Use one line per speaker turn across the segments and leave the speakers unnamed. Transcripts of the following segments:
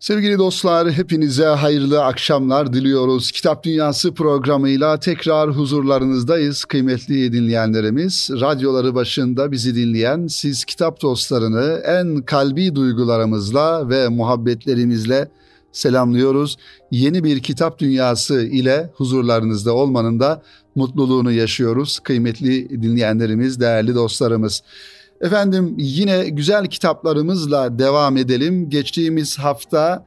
Sevgili dostlar, hepinize hayırlı akşamlar diliyoruz. Kitap Dünyası programıyla tekrar huzurlarınızdayız kıymetli dinleyenlerimiz. Radyoları başında bizi dinleyen siz kitap dostlarını en kalbi duygularımızla ve muhabbetlerimizle selamlıyoruz. Yeni bir kitap dünyası ile huzurlarınızda olmanın da mutluluğunu yaşıyoruz kıymetli dinleyenlerimiz, değerli dostlarımız. Efendim yine güzel kitaplarımızla devam edelim. Geçtiğimiz hafta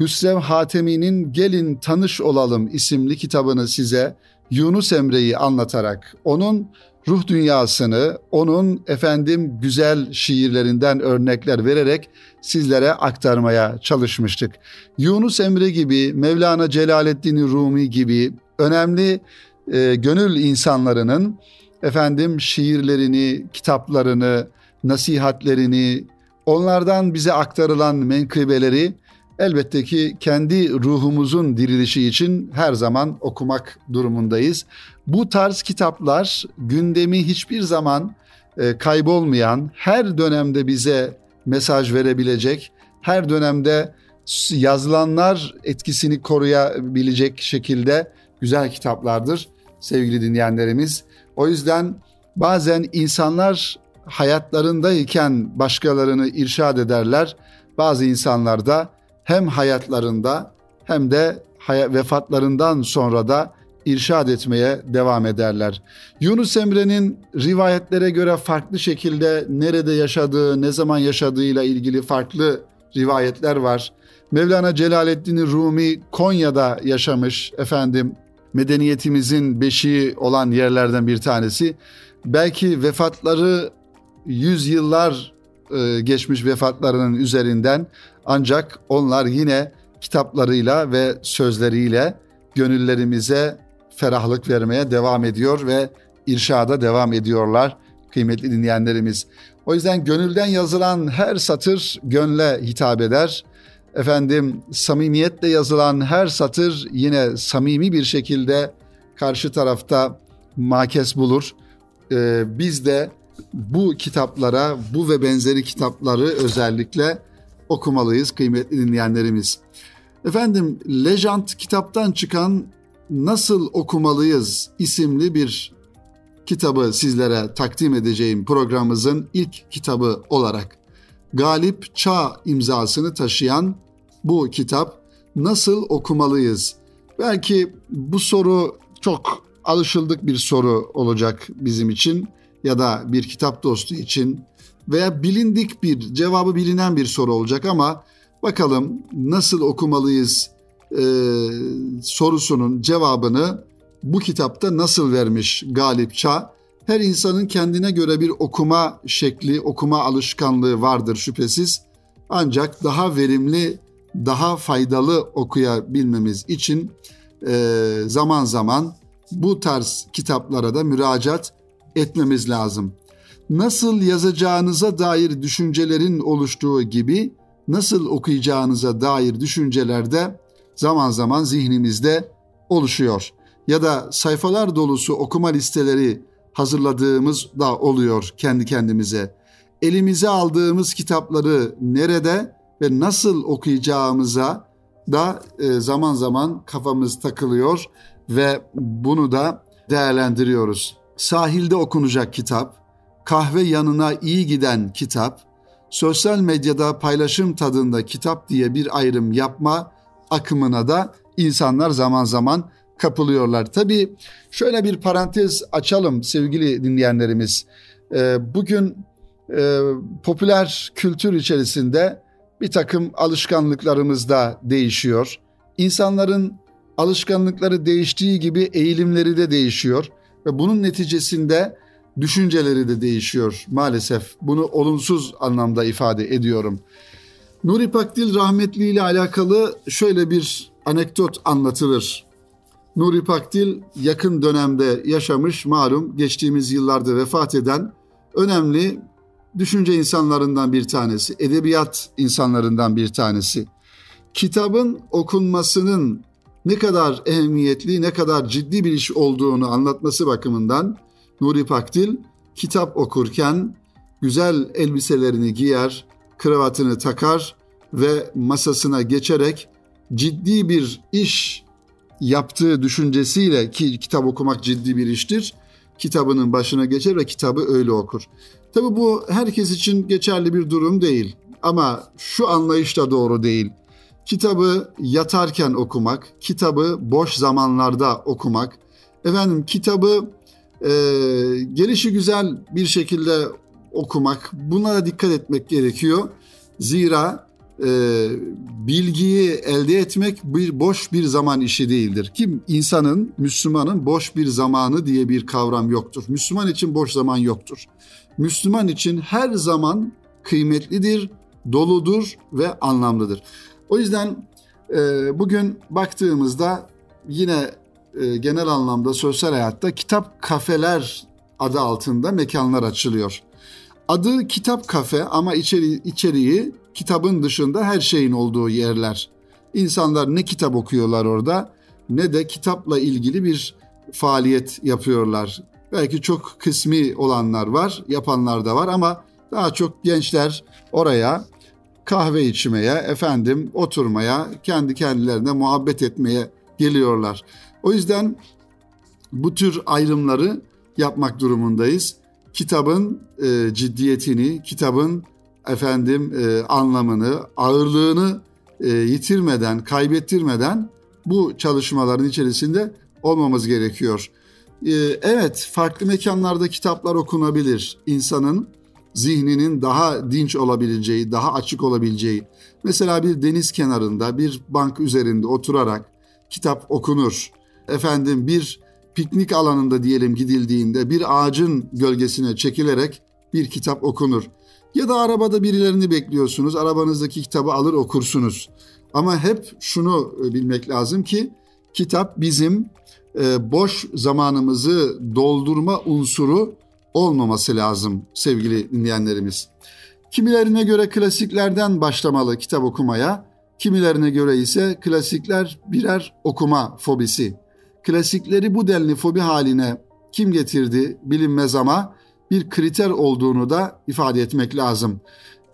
Hüsrev Hatemi'nin Gelin Tanış Olalım isimli kitabını size Yunus Emre'yi anlatarak onun ruh dünyasını, onun efendim güzel şiirlerinden örnekler vererek sizlere aktarmaya çalışmıştık. Yunus Emre gibi, Mevlana Celaleddin Rumi gibi önemli e, gönül insanlarının efendim şiirlerini, kitaplarını, nasihatlerini, onlardan bize aktarılan menkıbeleri elbette ki kendi ruhumuzun dirilişi için her zaman okumak durumundayız. Bu tarz kitaplar gündemi hiçbir zaman e, kaybolmayan, her dönemde bize mesaj verebilecek, her dönemde yazılanlar etkisini koruyabilecek şekilde güzel kitaplardır sevgili dinleyenlerimiz. O yüzden bazen insanlar hayatlarındayken başkalarını irşad ederler. Bazı insanlar da hem hayatlarında hem de vefatlarından sonra da irşad etmeye devam ederler. Yunus Emre'nin rivayetlere göre farklı şekilde nerede yaşadığı, ne zaman yaşadığıyla ilgili farklı rivayetler var. Mevlana Celaleddin Rumi Konya'da yaşamış efendim medeniyetimizin beşiği olan yerlerden bir tanesi. Belki vefatları yüzyıllar e, geçmiş vefatlarının üzerinden ancak onlar yine kitaplarıyla ve sözleriyle gönüllerimize ferahlık vermeye devam ediyor ve irşada devam ediyorlar kıymetli dinleyenlerimiz. O yüzden gönülden yazılan her satır gönle hitap eder efendim samimiyetle yazılan her satır yine samimi bir şekilde karşı tarafta makes bulur. Ee, biz de bu kitaplara, bu ve benzeri kitapları özellikle okumalıyız kıymetli dinleyenlerimiz. Efendim Lejant kitaptan çıkan Nasıl Okumalıyız isimli bir kitabı sizlere takdim edeceğim programımızın ilk kitabı olarak. Galip Çağ imzasını taşıyan bu kitap nasıl okumalıyız? Belki bu soru çok alışıldık bir soru olacak bizim için ya da bir kitap dostu için veya bilindik bir cevabı bilinen bir soru olacak ama bakalım nasıl okumalıyız e, sorusunun cevabını bu kitapta nasıl vermiş Galip Çağ? Her insanın kendine göre bir okuma şekli, okuma alışkanlığı vardır şüphesiz. Ancak daha verimli daha faydalı okuyabilmemiz için e, zaman zaman bu tarz kitaplara da müracaat etmemiz lazım. Nasıl yazacağınıza dair düşüncelerin oluştuğu gibi nasıl okuyacağınıza dair düşünceler de zaman zaman zihnimizde oluşuyor. Ya da sayfalar dolusu okuma listeleri hazırladığımız da oluyor kendi kendimize. Elimize aldığımız kitapları nerede ve nasıl okuyacağımıza da e, zaman zaman kafamız takılıyor ve bunu da değerlendiriyoruz. Sahilde okunacak kitap, kahve yanına iyi giden kitap, sosyal medyada paylaşım tadında kitap diye bir ayrım yapma akımına da insanlar zaman zaman kapılıyorlar. Tabii şöyle bir parantez açalım sevgili dinleyenlerimiz. E, bugün e, popüler kültür içerisinde bir takım alışkanlıklarımız da değişiyor. İnsanların alışkanlıkları değiştiği gibi eğilimleri de değişiyor ve bunun neticesinde düşünceleri de değişiyor maalesef. Bunu olumsuz anlamda ifade ediyorum. Nuri Pakdil rahmetli ile alakalı şöyle bir anekdot anlatılır. Nuri Pakdil yakın dönemde yaşamış malum geçtiğimiz yıllarda vefat eden önemli düşünce insanlarından bir tanesi, edebiyat insanlarından bir tanesi. Kitabın okunmasının ne kadar ehemmiyetli, ne kadar ciddi bir iş olduğunu anlatması bakımından Nuri Pakdil kitap okurken güzel elbiselerini giyer, kravatını takar ve masasına geçerek ciddi bir iş yaptığı düşüncesiyle ki kitap okumak ciddi bir iştir. Kitabının başına geçer ve kitabı öyle okur. Tabi bu herkes için geçerli bir durum değil. Ama şu anlayış da doğru değil. Kitabı yatarken okumak, kitabı boş zamanlarda okumak, efendim kitabı e, gelişi güzel bir şekilde okumak, buna dikkat etmek gerekiyor. Zira e, bilgiyi elde etmek bir boş bir zaman işi değildir. Kim insanın, Müslümanın boş bir zamanı diye bir kavram yoktur. Müslüman için boş zaman yoktur. Müslüman için her zaman kıymetlidir, doludur ve anlamlıdır. O yüzden e, bugün baktığımızda yine e, genel anlamda sosyal hayatta kitap kafeler adı altında mekanlar açılıyor. Adı kitap kafe ama içeri, içeriği kitabın dışında her şeyin olduğu yerler. İnsanlar ne kitap okuyorlar orada ne de kitapla ilgili bir faaliyet yapıyorlar. Belki çok kısmi olanlar var, yapanlar da var ama daha çok gençler oraya kahve içmeye, efendim oturmaya, kendi kendilerine muhabbet etmeye geliyorlar. O yüzden bu tür ayrımları yapmak durumundayız. Kitabın e, ciddiyetini, kitabın efendim e, anlamını, ağırlığını e, yitirmeden, kaybettirmeden bu çalışmaların içerisinde olmamız gerekiyor. E, evet, farklı mekanlarda kitaplar okunabilir. İnsanın zihninin daha dinç olabileceği, daha açık olabileceği. Mesela bir deniz kenarında, bir bank üzerinde oturarak kitap okunur. Efendim bir piknik alanında diyelim gidildiğinde bir ağacın gölgesine çekilerek bir kitap okunur. Ya da arabada birilerini bekliyorsunuz, arabanızdaki kitabı alır okursunuz. Ama hep şunu e, bilmek lazım ki kitap bizim e, boş zamanımızı doldurma unsuru olmaması lazım sevgili dinleyenlerimiz. Kimilerine göre klasiklerden başlamalı kitap okumaya, kimilerine göre ise klasikler birer okuma fobisi. Klasikleri bu denli fobi haline kim getirdi bilinmez ama bir kriter olduğunu da ifade etmek lazım.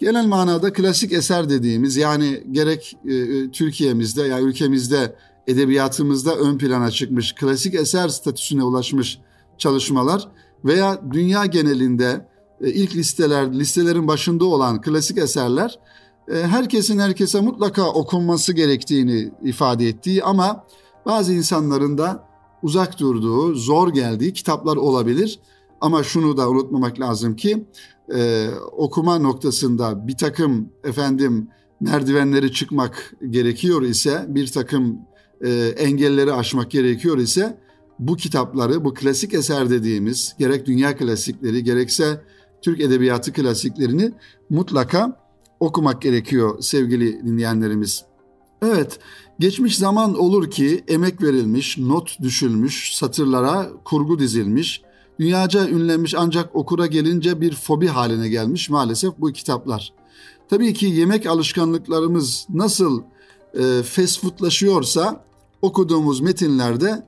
Genel manada klasik eser dediğimiz yani gerek e, e Türkiye'mizde ya yani ülkemizde edebiyatımızda ön plana çıkmış klasik eser statüsüne ulaşmış çalışmalar veya dünya genelinde e, ilk listeler listelerin başında olan klasik eserler e, herkesin herkese mutlaka okunması gerektiğini ifade ettiği ama bazı insanların da uzak durduğu, zor geldiği kitaplar olabilir. Ama şunu da unutmamak lazım ki e, okuma noktasında bir takım efendim merdivenleri çıkmak gerekiyor ise bir takım e, engelleri aşmak gerekiyor ise bu kitapları, bu klasik eser dediğimiz gerek dünya klasikleri gerekse Türk edebiyatı klasiklerini mutlaka okumak gerekiyor sevgili dinleyenlerimiz. Evet, geçmiş zaman olur ki emek verilmiş, not düşülmüş, satırlara kurgu dizilmiş, dünyaca ünlenmiş ancak okura gelince bir fobi haline gelmiş maalesef bu kitaplar. Tabii ki yemek alışkanlıklarımız nasıl e, fast foodlaşıyorsa okuduğumuz metinlerde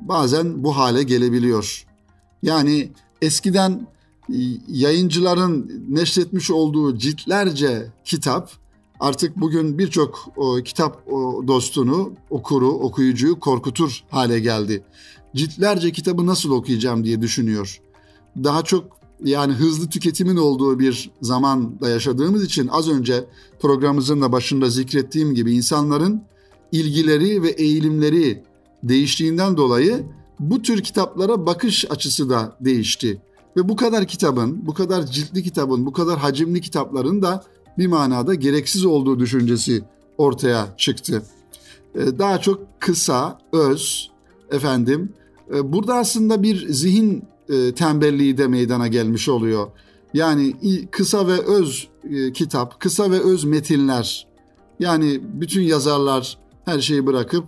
bazen bu hale gelebiliyor. Yani eskiden e, yayıncıların neşretmiş olduğu ciltlerce kitap artık bugün birçok kitap dostunu, okuru, okuyucuyu korkutur hale geldi. Ciltlerce kitabı nasıl okuyacağım diye düşünüyor. Daha çok yani hızlı tüketimin olduğu bir zamanda yaşadığımız için az önce programımızın da başında zikrettiğim gibi insanların ilgileri ve eğilimleri değiştiğinden dolayı bu tür kitaplara bakış açısı da değişti. Ve bu kadar kitabın, bu kadar ciltli kitabın, bu kadar hacimli kitapların da bir manada gereksiz olduğu düşüncesi ortaya çıktı. Ee, daha çok kısa, öz, efendim, e, burada aslında bir zihin e, tembelliği de meydana gelmiş oluyor. Yani kısa ve öz e, kitap, kısa ve öz metinler, yani bütün yazarlar her şeyi bırakıp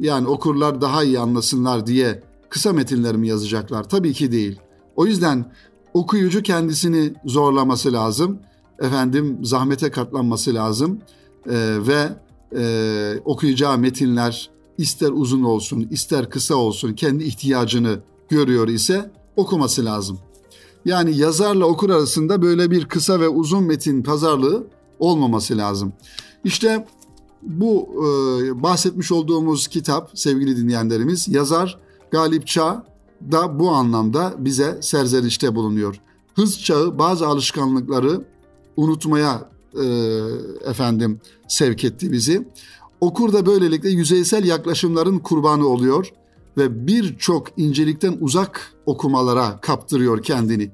yani okurlar daha iyi anlasınlar diye kısa metinler mi yazacaklar? Tabii ki değil. O yüzden okuyucu kendisini zorlaması lazım. Efendim zahmete katlanması lazım. Ee, ve e, okuyacağı metinler ister uzun olsun ister kısa olsun kendi ihtiyacını görüyor ise okuması lazım. Yani yazarla okur arasında böyle bir kısa ve uzun metin pazarlığı olmaması lazım. İşte bu e, bahsetmiş olduğumuz kitap sevgili dinleyenlerimiz yazar Galip Çağ da bu anlamda bize serzenişte bulunuyor. Hız çağı bazı alışkanlıkları unutmaya e, efendim sevk etti bizi. Okur da böylelikle yüzeysel yaklaşımların kurbanı oluyor ve birçok incelikten uzak okumalara kaptırıyor kendini.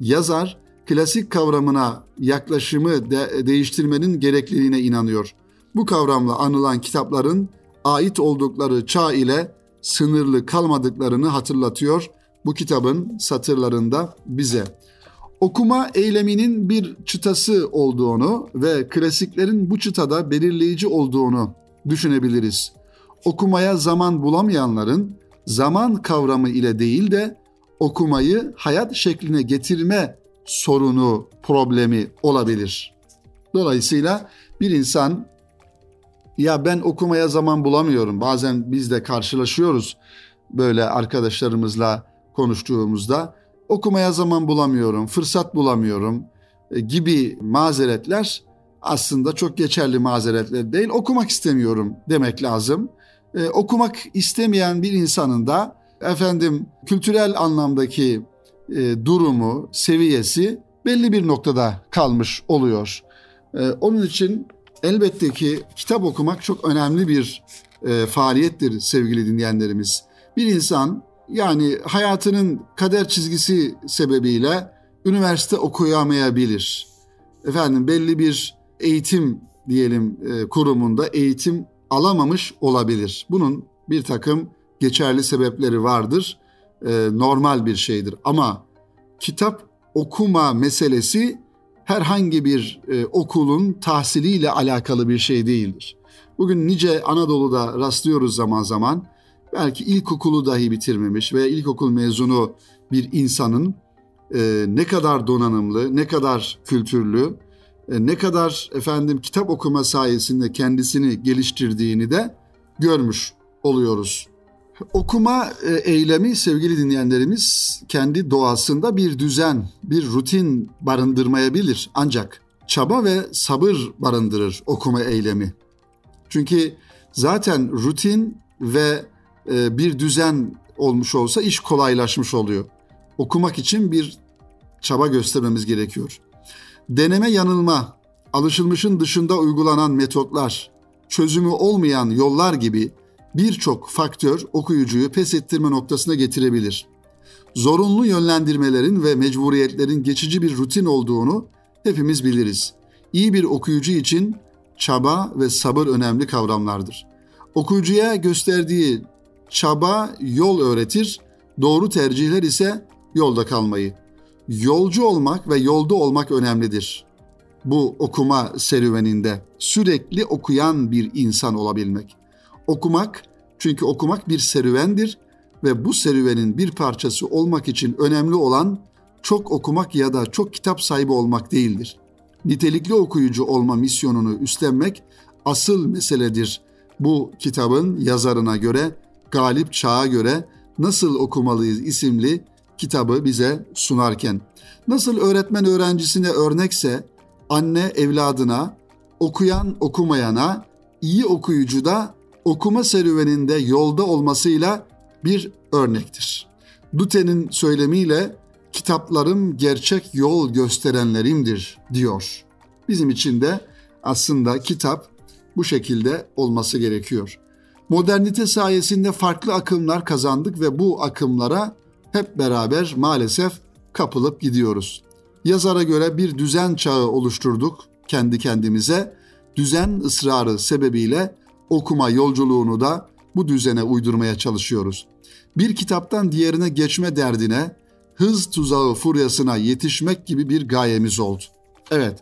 Yazar klasik kavramına yaklaşımı de, değiştirmenin gerekliliğine inanıyor. Bu kavramla anılan kitapların ait oldukları çağ ile sınırlı kalmadıklarını hatırlatıyor bu kitabın satırlarında bize. Okuma eyleminin bir çıtası olduğunu ve klasiklerin bu çıtada belirleyici olduğunu düşünebiliriz. Okumaya zaman bulamayanların zaman kavramı ile değil de okumayı hayat şekline getirme sorunu, problemi olabilir. Dolayısıyla bir insan ya ben okumaya zaman bulamıyorum. Bazen biz de karşılaşıyoruz böyle arkadaşlarımızla konuştuğumuzda okumaya zaman bulamıyorum, fırsat bulamıyorum e, gibi mazeretler aslında çok geçerli mazeretler değil. Okumak istemiyorum demek lazım. Ee, okumak istemeyen bir insanın da efendim kültürel anlamdaki e, durumu, seviyesi belli bir noktada kalmış oluyor. E, onun için elbette ki kitap okumak çok önemli bir e, faaliyettir sevgili dinleyenlerimiz. Bir insan yani hayatının kader çizgisi sebebiyle üniversite okuyamayabilir. Efendim belli bir eğitim diyelim e, kurumunda eğitim alamamış olabilir. Bunun bir takım geçerli sebepleri vardır. E, normal bir şeydir. Ama kitap okuma meselesi herhangi bir e, okulun tahsiliyle alakalı bir şey değildir. Bugün nice Anadolu'da rastlıyoruz zaman zaman. Belki ilkokulu dahi bitirmemiş ve ilkokul mezunu bir insanın e, ne kadar donanımlı, ne kadar kültürlü, e, ne kadar efendim kitap okuma sayesinde kendisini geliştirdiğini de görmüş oluyoruz. Okuma e, eylemi sevgili dinleyenlerimiz kendi doğasında bir düzen, bir rutin barındırmayabilir. Ancak çaba ve sabır barındırır okuma eylemi. Çünkü zaten rutin ve e, bir düzen olmuş olsa iş kolaylaşmış oluyor. Okumak için bir çaba göstermemiz gerekiyor. Deneme yanılma, alışılmışın dışında uygulanan metotlar, çözümü olmayan yollar gibi birçok faktör okuyucuyu pes ettirme noktasına getirebilir. Zorunlu yönlendirmelerin ve mecburiyetlerin geçici bir rutin olduğunu hepimiz biliriz. İyi bir okuyucu için çaba ve sabır önemli kavramlardır. Okuyucuya gösterdiği çaba yol öğretir, doğru tercihler ise yolda kalmayı. Yolcu olmak ve yolda olmak önemlidir. Bu okuma serüveninde sürekli okuyan bir insan olabilmek. Okumak çünkü okumak bir serüvendir ve bu serüvenin bir parçası olmak için önemli olan çok okumak ya da çok kitap sahibi olmak değildir. Nitelikli okuyucu olma misyonunu üstlenmek asıl meseledir. Bu kitabın yazarına göre, Galip Çağ'a göre Nasıl Okumalıyız isimli kitabı bize sunarken. Nasıl öğretmen öğrencisine örnekse anne evladına, okuyan okumayana, iyi okuyucu da okuma serüveninde yolda olmasıyla bir örnektir. Dute'nin söylemiyle kitaplarım gerçek yol gösterenlerimdir diyor. Bizim için de aslında kitap bu şekilde olması gerekiyor. Modernite sayesinde farklı akımlar kazandık ve bu akımlara hep beraber maalesef kapılıp gidiyoruz. Yazara göre bir düzen çağı oluşturduk kendi kendimize. Düzen ısrarı sebebiyle okuma yolculuğunu da bu düzene uydurmaya çalışıyoruz. Bir kitaptan diğerine geçme derdine, hız tuzağı furyasına yetişmek gibi bir gayemiz oldu. Evet,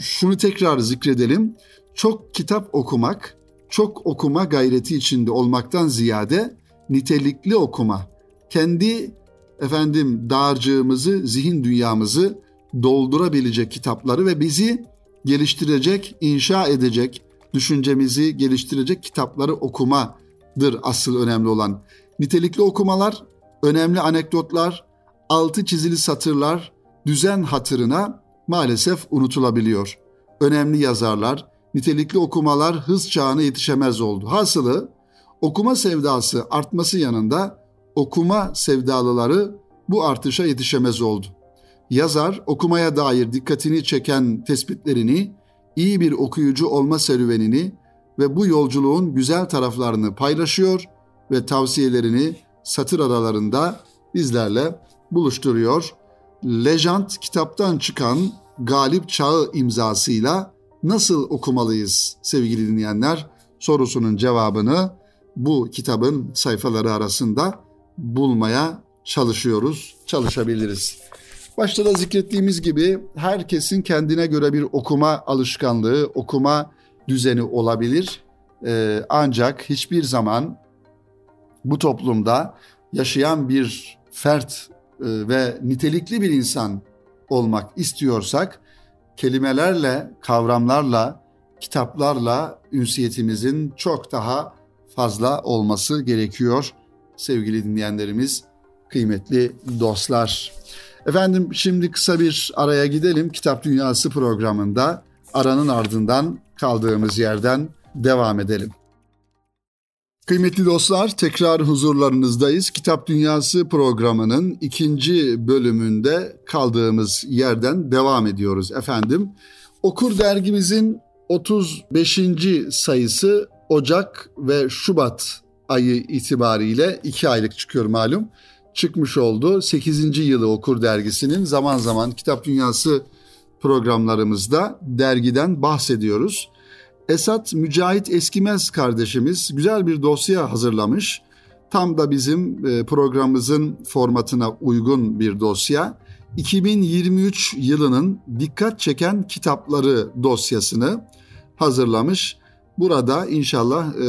şunu tekrar zikredelim. Çok kitap okumak, çok okuma gayreti içinde olmaktan ziyade nitelikli okuma, kendi efendim dağarcığımızı, zihin dünyamızı doldurabilecek kitapları ve bizi geliştirecek, inşa edecek, düşüncemizi geliştirecek kitapları okumadır asıl önemli olan. Nitelikli okumalar, önemli anekdotlar, altı çizili satırlar düzen hatırına maalesef unutulabiliyor. önemli yazarlar, nitelikli okumalar hız çağına yetişemez oldu. Hasılı okuma sevdası artması yanında okuma sevdalıları bu artışa yetişemez oldu. Yazar okumaya dair dikkatini çeken tespitlerini, iyi bir okuyucu olma serüvenini ve bu yolculuğun güzel taraflarını paylaşıyor ve tavsiyelerini satır aralarında bizlerle buluşturuyor. Lejant kitaptan çıkan Galip Çağı imzasıyla nasıl okumalıyız sevgili dinleyenler sorusunun cevabını bu kitabın sayfaları arasında bulmaya çalışıyoruz, çalışabiliriz. Başta da zikrettiğimiz gibi herkesin kendine göre bir okuma alışkanlığı, okuma düzeni olabilir. Ee, ancak hiçbir zaman bu toplumda yaşayan bir fert e, ve nitelikli bir insan olmak istiyorsak kelimelerle, kavramlarla, kitaplarla ünsiyetimizin çok daha fazla olması gerekiyor sevgili dinleyenlerimiz, kıymetli dostlar. Efendim şimdi kısa bir araya gidelim. Kitap Dünyası programında aranın ardından kaldığımız yerden devam edelim. Kıymetli dostlar tekrar huzurlarınızdayız. Kitap Dünyası programının ikinci bölümünde kaldığımız yerden devam ediyoruz efendim. Okur dergimizin 35. sayısı Ocak ve Şubat ayı itibariyle iki aylık çıkıyor malum. Çıkmış oldu. 8. yılı Okur dergisinin zaman zaman Kitap Dünyası programlarımızda dergiden bahsediyoruz. Esat Mücahit Eskimez kardeşimiz güzel bir dosya hazırlamış. Tam da bizim e, programımızın formatına uygun bir dosya. 2023 yılının dikkat çeken kitapları dosyasını hazırlamış. Burada inşallah e,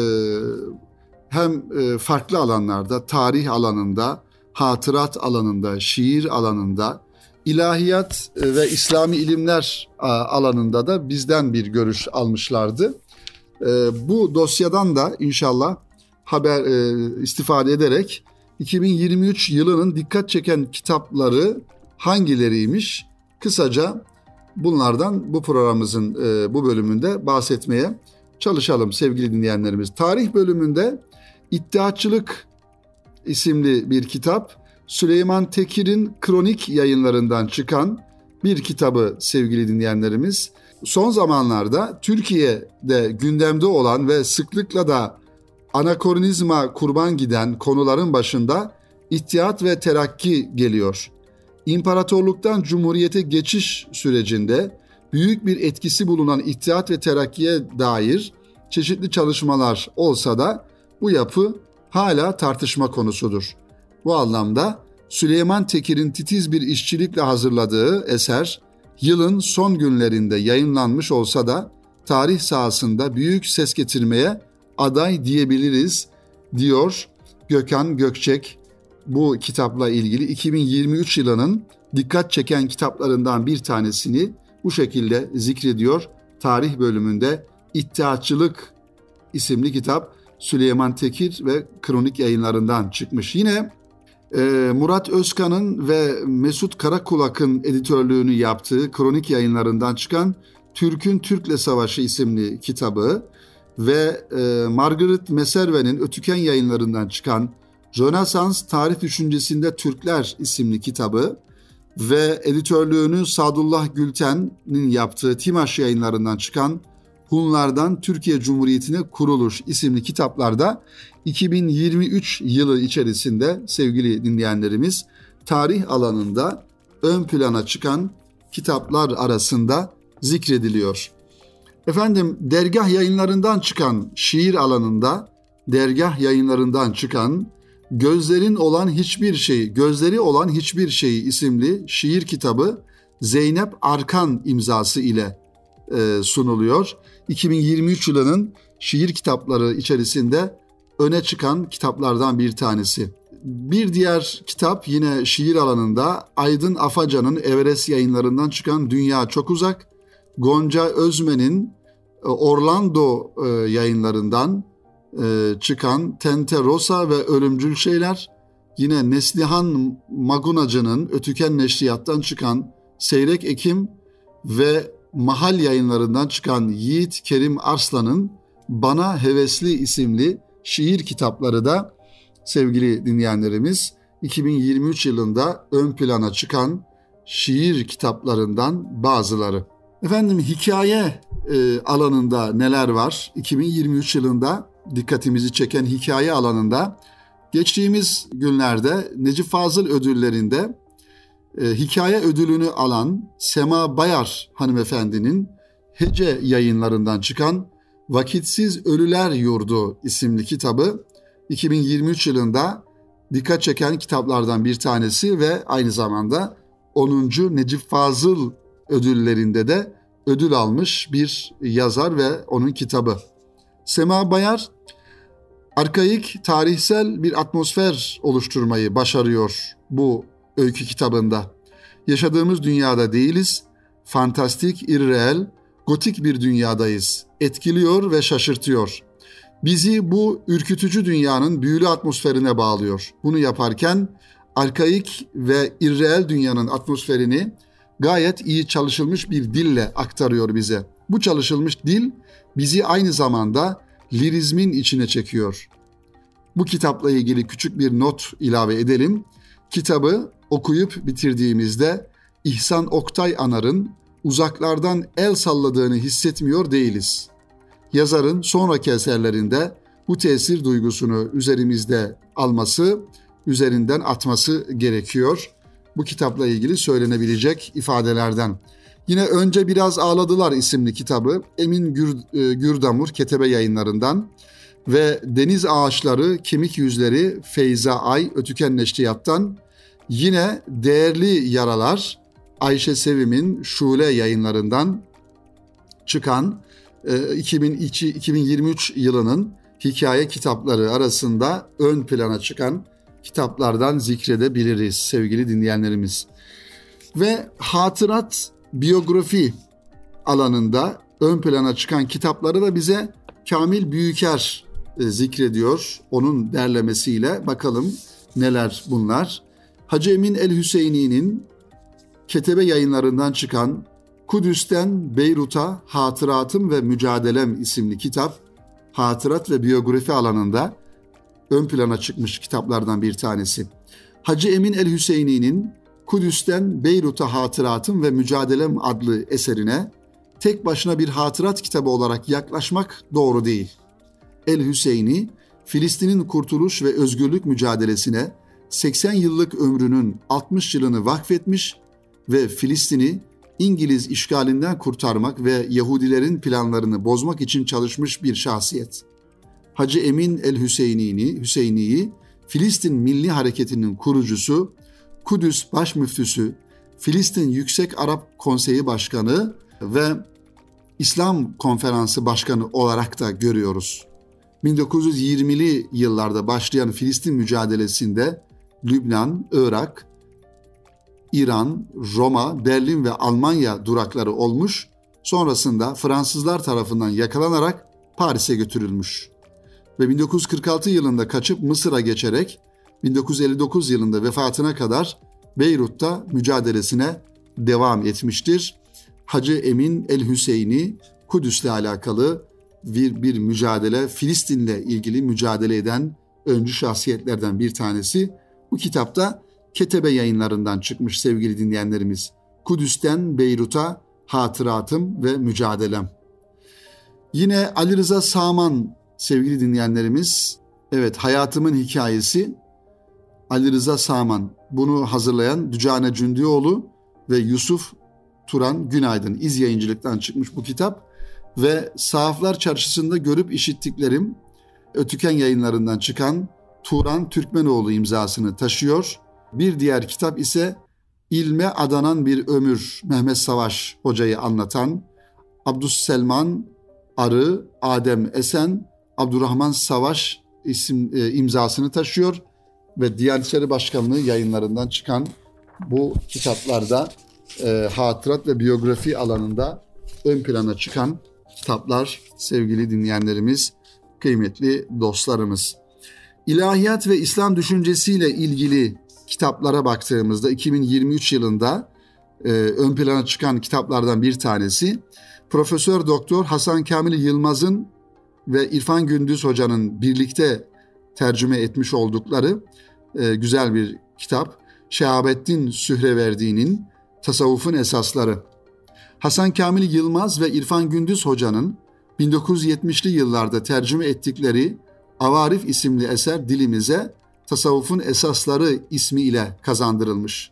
hem e, farklı alanlarda, tarih alanında, hatırat alanında, şiir alanında, ilahiyat e, ve İslami ilimler alanında da bizden bir görüş almışlardı. E, bu dosyadan da inşallah haber istifade ederek 2023 yılının dikkat çeken kitapları hangileriymiş? Kısaca bunlardan bu programımızın bu bölümünde bahsetmeye çalışalım sevgili dinleyenlerimiz. Tarih bölümünde İddiaçılık isimli bir kitap Süleyman Tekir'in kronik yayınlarından çıkan bir kitabı sevgili dinleyenlerimiz. Son zamanlarda Türkiye'de gündemde olan ve sıklıkla da anakronizma kurban giden konuların başında İttihat ve Terakki geliyor. İmparatorluktan Cumhuriyete geçiş sürecinde büyük bir etkisi bulunan İttihat ve Terakki'ye dair çeşitli çalışmalar olsa da bu yapı hala tartışma konusudur. Bu anlamda Süleyman Tekir'in titiz bir işçilikle hazırladığı eser yılın son günlerinde yayınlanmış olsa da tarih sahasında büyük ses getirmeye aday diyebiliriz diyor Gökhan Gökçek bu kitapla ilgili 2023 yılının dikkat çeken kitaplarından bir tanesini bu şekilde zikrediyor. Tarih bölümünde İttihatçılık isimli kitap Süleyman Tekir ve Kronik yayınlarından çıkmış. Yine e, Murat Özkan'ın ve Mesut Karakulak'ın editörlüğünü yaptığı Kronik yayınlarından çıkan Türk'ün Türk'le Savaşı isimli kitabı ve e, Margaret Meserve'nin Ötüken yayınlarından çıkan Rönesans Tarih Düşüncesinde Türkler isimli kitabı ve editörlüğünü Sadullah Gülten'in yaptığı Timaş yayınlarından çıkan Hunlardan Türkiye Cumhuriyeti'ne Kuruluş isimli kitaplarda 2023 yılı içerisinde sevgili dinleyenlerimiz tarih alanında ön plana çıkan kitaplar arasında zikrediliyor. Efendim dergah yayınlarından çıkan şiir alanında dergah yayınlarından çıkan Gözlerin olan hiçbir şey, gözleri olan hiçbir şey isimli şiir kitabı Zeynep Arkan imzası ile e, sunuluyor. 2023 yılının şiir kitapları içerisinde öne çıkan kitaplardan bir tanesi. Bir diğer kitap yine şiir alanında Aydın Afacan'ın Everest yayınlarından çıkan Dünya Çok Uzak, Gonca Özmen'in e, Orlando e, yayınlarından çıkan Tente Rosa ve Ölümcül Şeyler, yine Neslihan Magunacı'nın Ötüken Neşriyat'tan çıkan Seyrek Ekim ve Mahal yayınlarından çıkan Yiğit Kerim Arslan'ın Bana Hevesli isimli şiir kitapları da sevgili dinleyenlerimiz 2023 yılında ön plana çıkan şiir kitaplarından bazıları. Efendim hikaye e, alanında neler var? 2023 yılında dikkatimizi çeken hikaye alanında geçtiğimiz günlerde Necip Fazıl ödüllerinde e, hikaye ödülünü alan Sema Bayar hanımefendinin Hece yayınlarından çıkan Vakitsiz Ölüler Yurdu isimli kitabı 2023 yılında dikkat çeken kitaplardan bir tanesi ve aynı zamanda 10. Necip Fazıl ödüllerinde de ödül almış bir yazar ve onun kitabı. Sema Bayar arkaik tarihsel bir atmosfer oluşturmayı başarıyor bu öykü kitabında. Yaşadığımız dünyada değiliz, fantastik, irreel, gotik bir dünyadayız. Etkiliyor ve şaşırtıyor. Bizi bu ürkütücü dünyanın büyülü atmosferine bağlıyor. Bunu yaparken arkaik ve irreel dünyanın atmosferini gayet iyi çalışılmış bir dille aktarıyor bize. Bu çalışılmış dil bizi aynı zamanda lirizmin içine çekiyor. Bu kitapla ilgili küçük bir not ilave edelim. Kitabı okuyup bitirdiğimizde İhsan Oktay Anar'ın uzaklardan el salladığını hissetmiyor değiliz. Yazarın sonraki eserlerinde bu tesir duygusunu üzerimizde alması, üzerinden atması gerekiyor. Bu kitapla ilgili söylenebilecek ifadelerden. Yine Önce Biraz Ağladılar isimli kitabı Emin Gür, e, Gürdamur Ketebe yayınlarından ve Deniz Ağaçları Kemik Yüzleri Feyza Ay Ötüken Neşriyat'tan yine Değerli Yaralar Ayşe Sevim'in Şule yayınlarından çıkan 2002, e, 2023 yılının hikaye kitapları arasında ön plana çıkan kitaplardan zikredebiliriz sevgili dinleyenlerimiz. Ve hatırat biyografi alanında ön plana çıkan kitapları da bize Kamil Büyüker e, zikrediyor. Onun derlemesiyle bakalım neler bunlar. Hacı Emin El Hüseyini'nin Ketebe yayınlarından çıkan Kudüs'ten Beyrut'a Hatıratım ve Mücadelem isimli kitap, hatırat ve biyografi alanında ön plana çıkmış kitaplardan bir tanesi. Hacı Emin El Hüseyini'nin Kudüs'ten Beyrut'a Hatıratım ve Mücadelem adlı eserine tek başına bir hatırat kitabı olarak yaklaşmak doğru değil. El Hüseyini, Filistin'in kurtuluş ve özgürlük mücadelesine 80 yıllık ömrünün 60 yılını vakfetmiş ve Filistin'i İngiliz işgalinden kurtarmak ve Yahudilerin planlarını bozmak için çalışmış bir şahsiyet. Hacı Emin el Hüseyni'yi, Hüseyni'yi Filistin Milli Hareketi'nin kurucusu, Kudüs Baş Müftüsü, Filistin Yüksek Arap Konseyi Başkanı ve İslam Konferansı Başkanı olarak da görüyoruz. 1920'li yıllarda başlayan Filistin mücadelesinde Lübnan, Irak, İran, Roma, Berlin ve Almanya durakları olmuş, sonrasında Fransızlar tarafından yakalanarak Paris'e götürülmüş. Ve 1946 yılında kaçıp Mısır'a geçerek 1959 yılında vefatına kadar Beyrut'ta mücadelesine devam etmiştir. Hacı Emin El Hüseyini Kudüs'le alakalı bir, bir mücadele, Filistin'le ilgili mücadele eden öncü şahsiyetlerden bir tanesi. Bu kitapta Ketebe yayınlarından çıkmış sevgili dinleyenlerimiz. Kudüs'ten Beyrut'a hatıratım ve mücadelem. Yine Ali Rıza Saman sevgili dinleyenlerimiz. Evet hayatımın hikayesi Ali Rıza Saman. Bunu hazırlayan Dücane Cündioğlu ve Yusuf Turan Günaydın. İz yayıncılıktan çıkmış bu kitap. Ve Sahaflar Çarşısı'nda görüp işittiklerim Ötüken yayınlarından çıkan Turan Türkmenoğlu imzasını taşıyor. Bir diğer kitap ise İlme Adanan Bir Ömür Mehmet Savaş hocayı anlatan Abdus Selman Arı, Adem Esen, Abdurrahman Savaş isim e, imzasını taşıyor ve Diyanet İşleri Başkanlığı yayınlarından çıkan bu kitaplarda e, hatırat ve biyografi alanında ön plana çıkan kitaplar sevgili dinleyenlerimiz, kıymetli dostlarımız. İlahiyat ve İslam düşüncesiyle ilgili kitaplara baktığımızda 2023 yılında e, ön plana çıkan kitaplardan bir tanesi. Profesör Doktor Hasan Kamil Yılmaz'ın ve İrfan Gündüz Hoca'nın birlikte tercüme etmiş oldukları e, güzel bir kitap. Şehabettin Sühreverdi'nin Tasavvufun Esasları. Hasan Kamil Yılmaz ve İrfan Gündüz Hoca'nın 1970'li yıllarda tercüme ettikleri Avarif isimli eser dilimize Tasavvufun Esasları ismi ile kazandırılmış.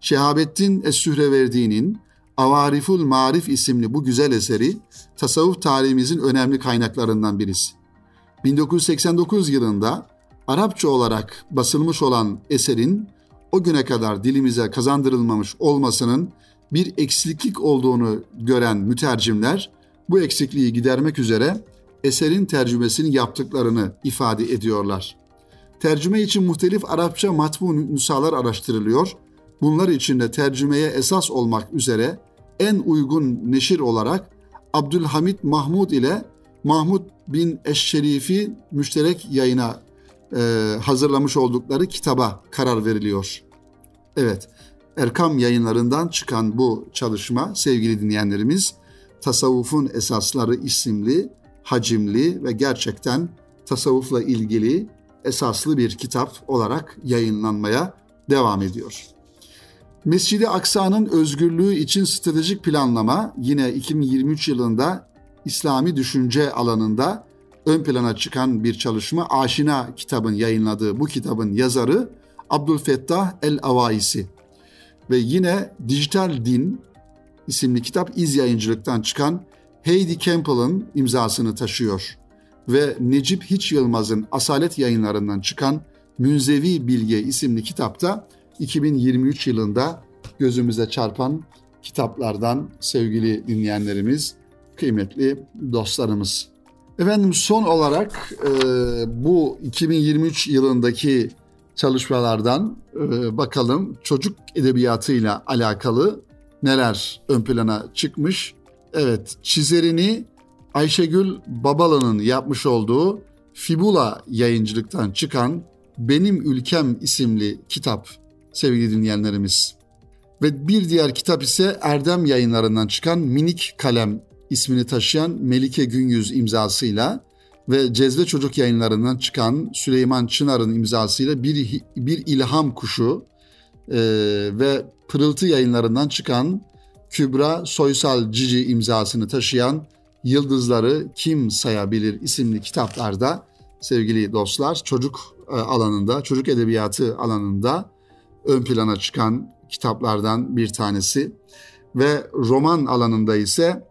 Şehabettin Es-Sühreverdi'nin Avariful Marif isimli bu güzel eseri tasavvuf tarihimizin önemli kaynaklarından birisi. 1989 yılında Arapça olarak basılmış olan eserin o güne kadar dilimize kazandırılmamış olmasının bir eksiklik olduğunu gören mütercimler bu eksikliği gidermek üzere eserin tercümesini yaptıklarını ifade ediyorlar. Tercüme için muhtelif Arapça matbu nüshalar araştırılıyor. Bunlar içinde tercümeye esas olmak üzere en uygun neşir olarak Abdülhamit Mahmud ile Mahmud bin Eşşerifi müşterek yayına e, hazırlamış oldukları kitaba karar veriliyor. Evet, Erkam yayınlarından çıkan bu çalışma sevgili dinleyenlerimiz Tasavvufun Esasları isimli, hacimli ve gerçekten tasavvufla ilgili esaslı bir kitap olarak yayınlanmaya devam ediyor. Mescid-i Aksa'nın özgürlüğü için stratejik planlama yine 2023 yılında İslami düşünce alanında ön plana çıkan bir çalışma. Aşina kitabın yayınladığı bu kitabın yazarı Abdülfettah el-Avaisi. Ve yine Dijital Din isimli kitap iz yayıncılıktan çıkan Heidi Campbell'ın imzasını taşıyor. Ve Necip Hiç Yılmaz'ın Asalet yayınlarından çıkan Münzevi Bilge isimli kitapta 2023 yılında gözümüze çarpan kitaplardan sevgili dinleyenlerimiz, kıymetli dostlarımız. Efendim son olarak e, bu 2023 yılındaki çalışmalardan e, bakalım çocuk edebiyatıyla alakalı neler ön plana çıkmış. Evet çizerini Ayşegül Babalı'nın yapmış olduğu Fibula yayıncılıktan çıkan Benim Ülkem isimli kitap sevgili dinleyenlerimiz. Ve bir diğer kitap ise Erdem yayınlarından çıkan Minik Kalem ismini taşıyan Melike Günyüz imzasıyla ve Cezve Çocuk yayınlarından çıkan Süleyman Çınar'ın imzasıyla bir, bir ilham kuşu e, ve Pırıltı yayınlarından çıkan Kübra Soysal Cici imzasını taşıyan Yıldızları Kim Sayabilir isimli kitaplarda sevgili dostlar çocuk e, alanında, çocuk edebiyatı alanında ön plana çıkan kitaplardan bir tanesi ve roman alanında ise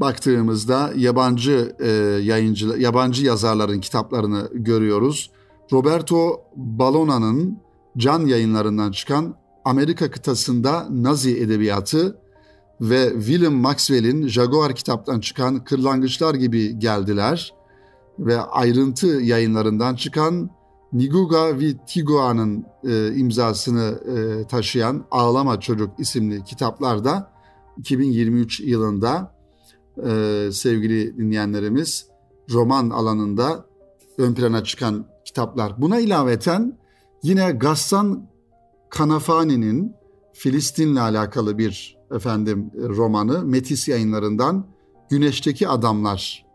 baktığımızda yabancı e, yayıncı yabancı yazarların kitaplarını görüyoruz. Roberto Balona'nın Can yayınlarından çıkan Amerika kıtasında Nazi edebiyatı ve William Maxwell'in Jaguar kitaptan çıkan Kırlangıçlar gibi geldiler ve ayrıntı yayınlarından çıkan Niguga Vitigua'nın e, imzasını e, taşıyan Ağlama Çocuk isimli kitaplar da 2023 yılında e, sevgili dinleyenlerimiz roman alanında ön plana çıkan kitaplar. Buna ilaveten yine Gassan Kanafani'nin Filistin'le alakalı bir efendim romanı Metis yayınlarından Güneşteki Adamlar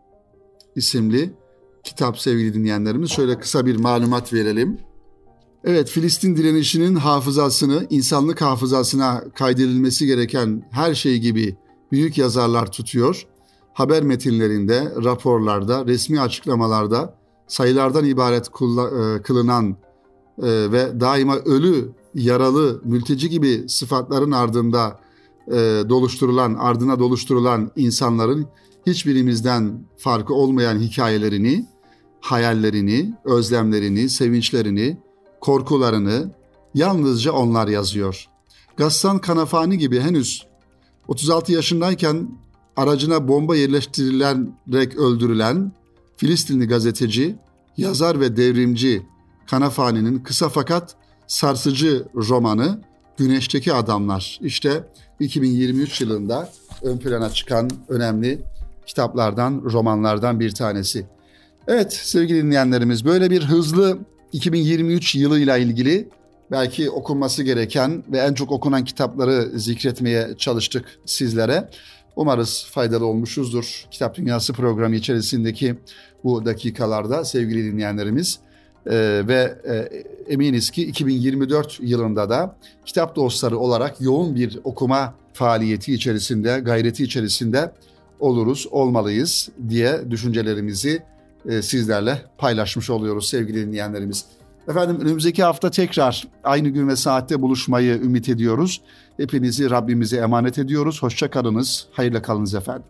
isimli kitap sevgili dinleyenlerimiz. Şöyle kısa bir malumat verelim. Evet Filistin direnişinin hafızasını, insanlık hafızasına kaydedilmesi gereken her şey gibi büyük yazarlar tutuyor. Haber metinlerinde, raporlarda, resmi açıklamalarda sayılardan ibaret e, kılınan e, ve daima ölü, yaralı, mülteci gibi sıfatların ardında e, doluşturulan, ardına doluşturulan insanların hiçbirimizden farkı olmayan hikayelerini hayallerini, özlemlerini, sevinçlerini, korkularını yalnızca onlar yazıyor. Gassan Kanafani gibi henüz 36 yaşındayken aracına bomba yerleştirilerek öldürülen Filistinli gazeteci, yazar ve devrimci Kanafani'nin kısa fakat sarsıcı romanı Güneşteki Adamlar. İşte 2023 yılında ön plana çıkan önemli kitaplardan, romanlardan bir tanesi. Evet sevgili dinleyenlerimiz böyle bir hızlı 2023 yılıyla ilgili belki okunması gereken ve en çok okunan kitapları zikretmeye çalıştık sizlere. Umarız faydalı olmuşuzdur Kitap Dünyası programı içerisindeki bu dakikalarda sevgili dinleyenlerimiz. Ee, ve e, eminiz ki 2024 yılında da kitap dostları olarak yoğun bir okuma faaliyeti içerisinde, gayreti içerisinde oluruz, olmalıyız diye düşüncelerimizi e, sizlerle paylaşmış oluyoruz sevgili dinleyenlerimiz. Efendim önümüzdeki hafta tekrar aynı gün ve saatte buluşmayı ümit ediyoruz. Hepinizi Rabbimize emanet ediyoruz. Hoşça kalınız, hayırla kalınız efendim.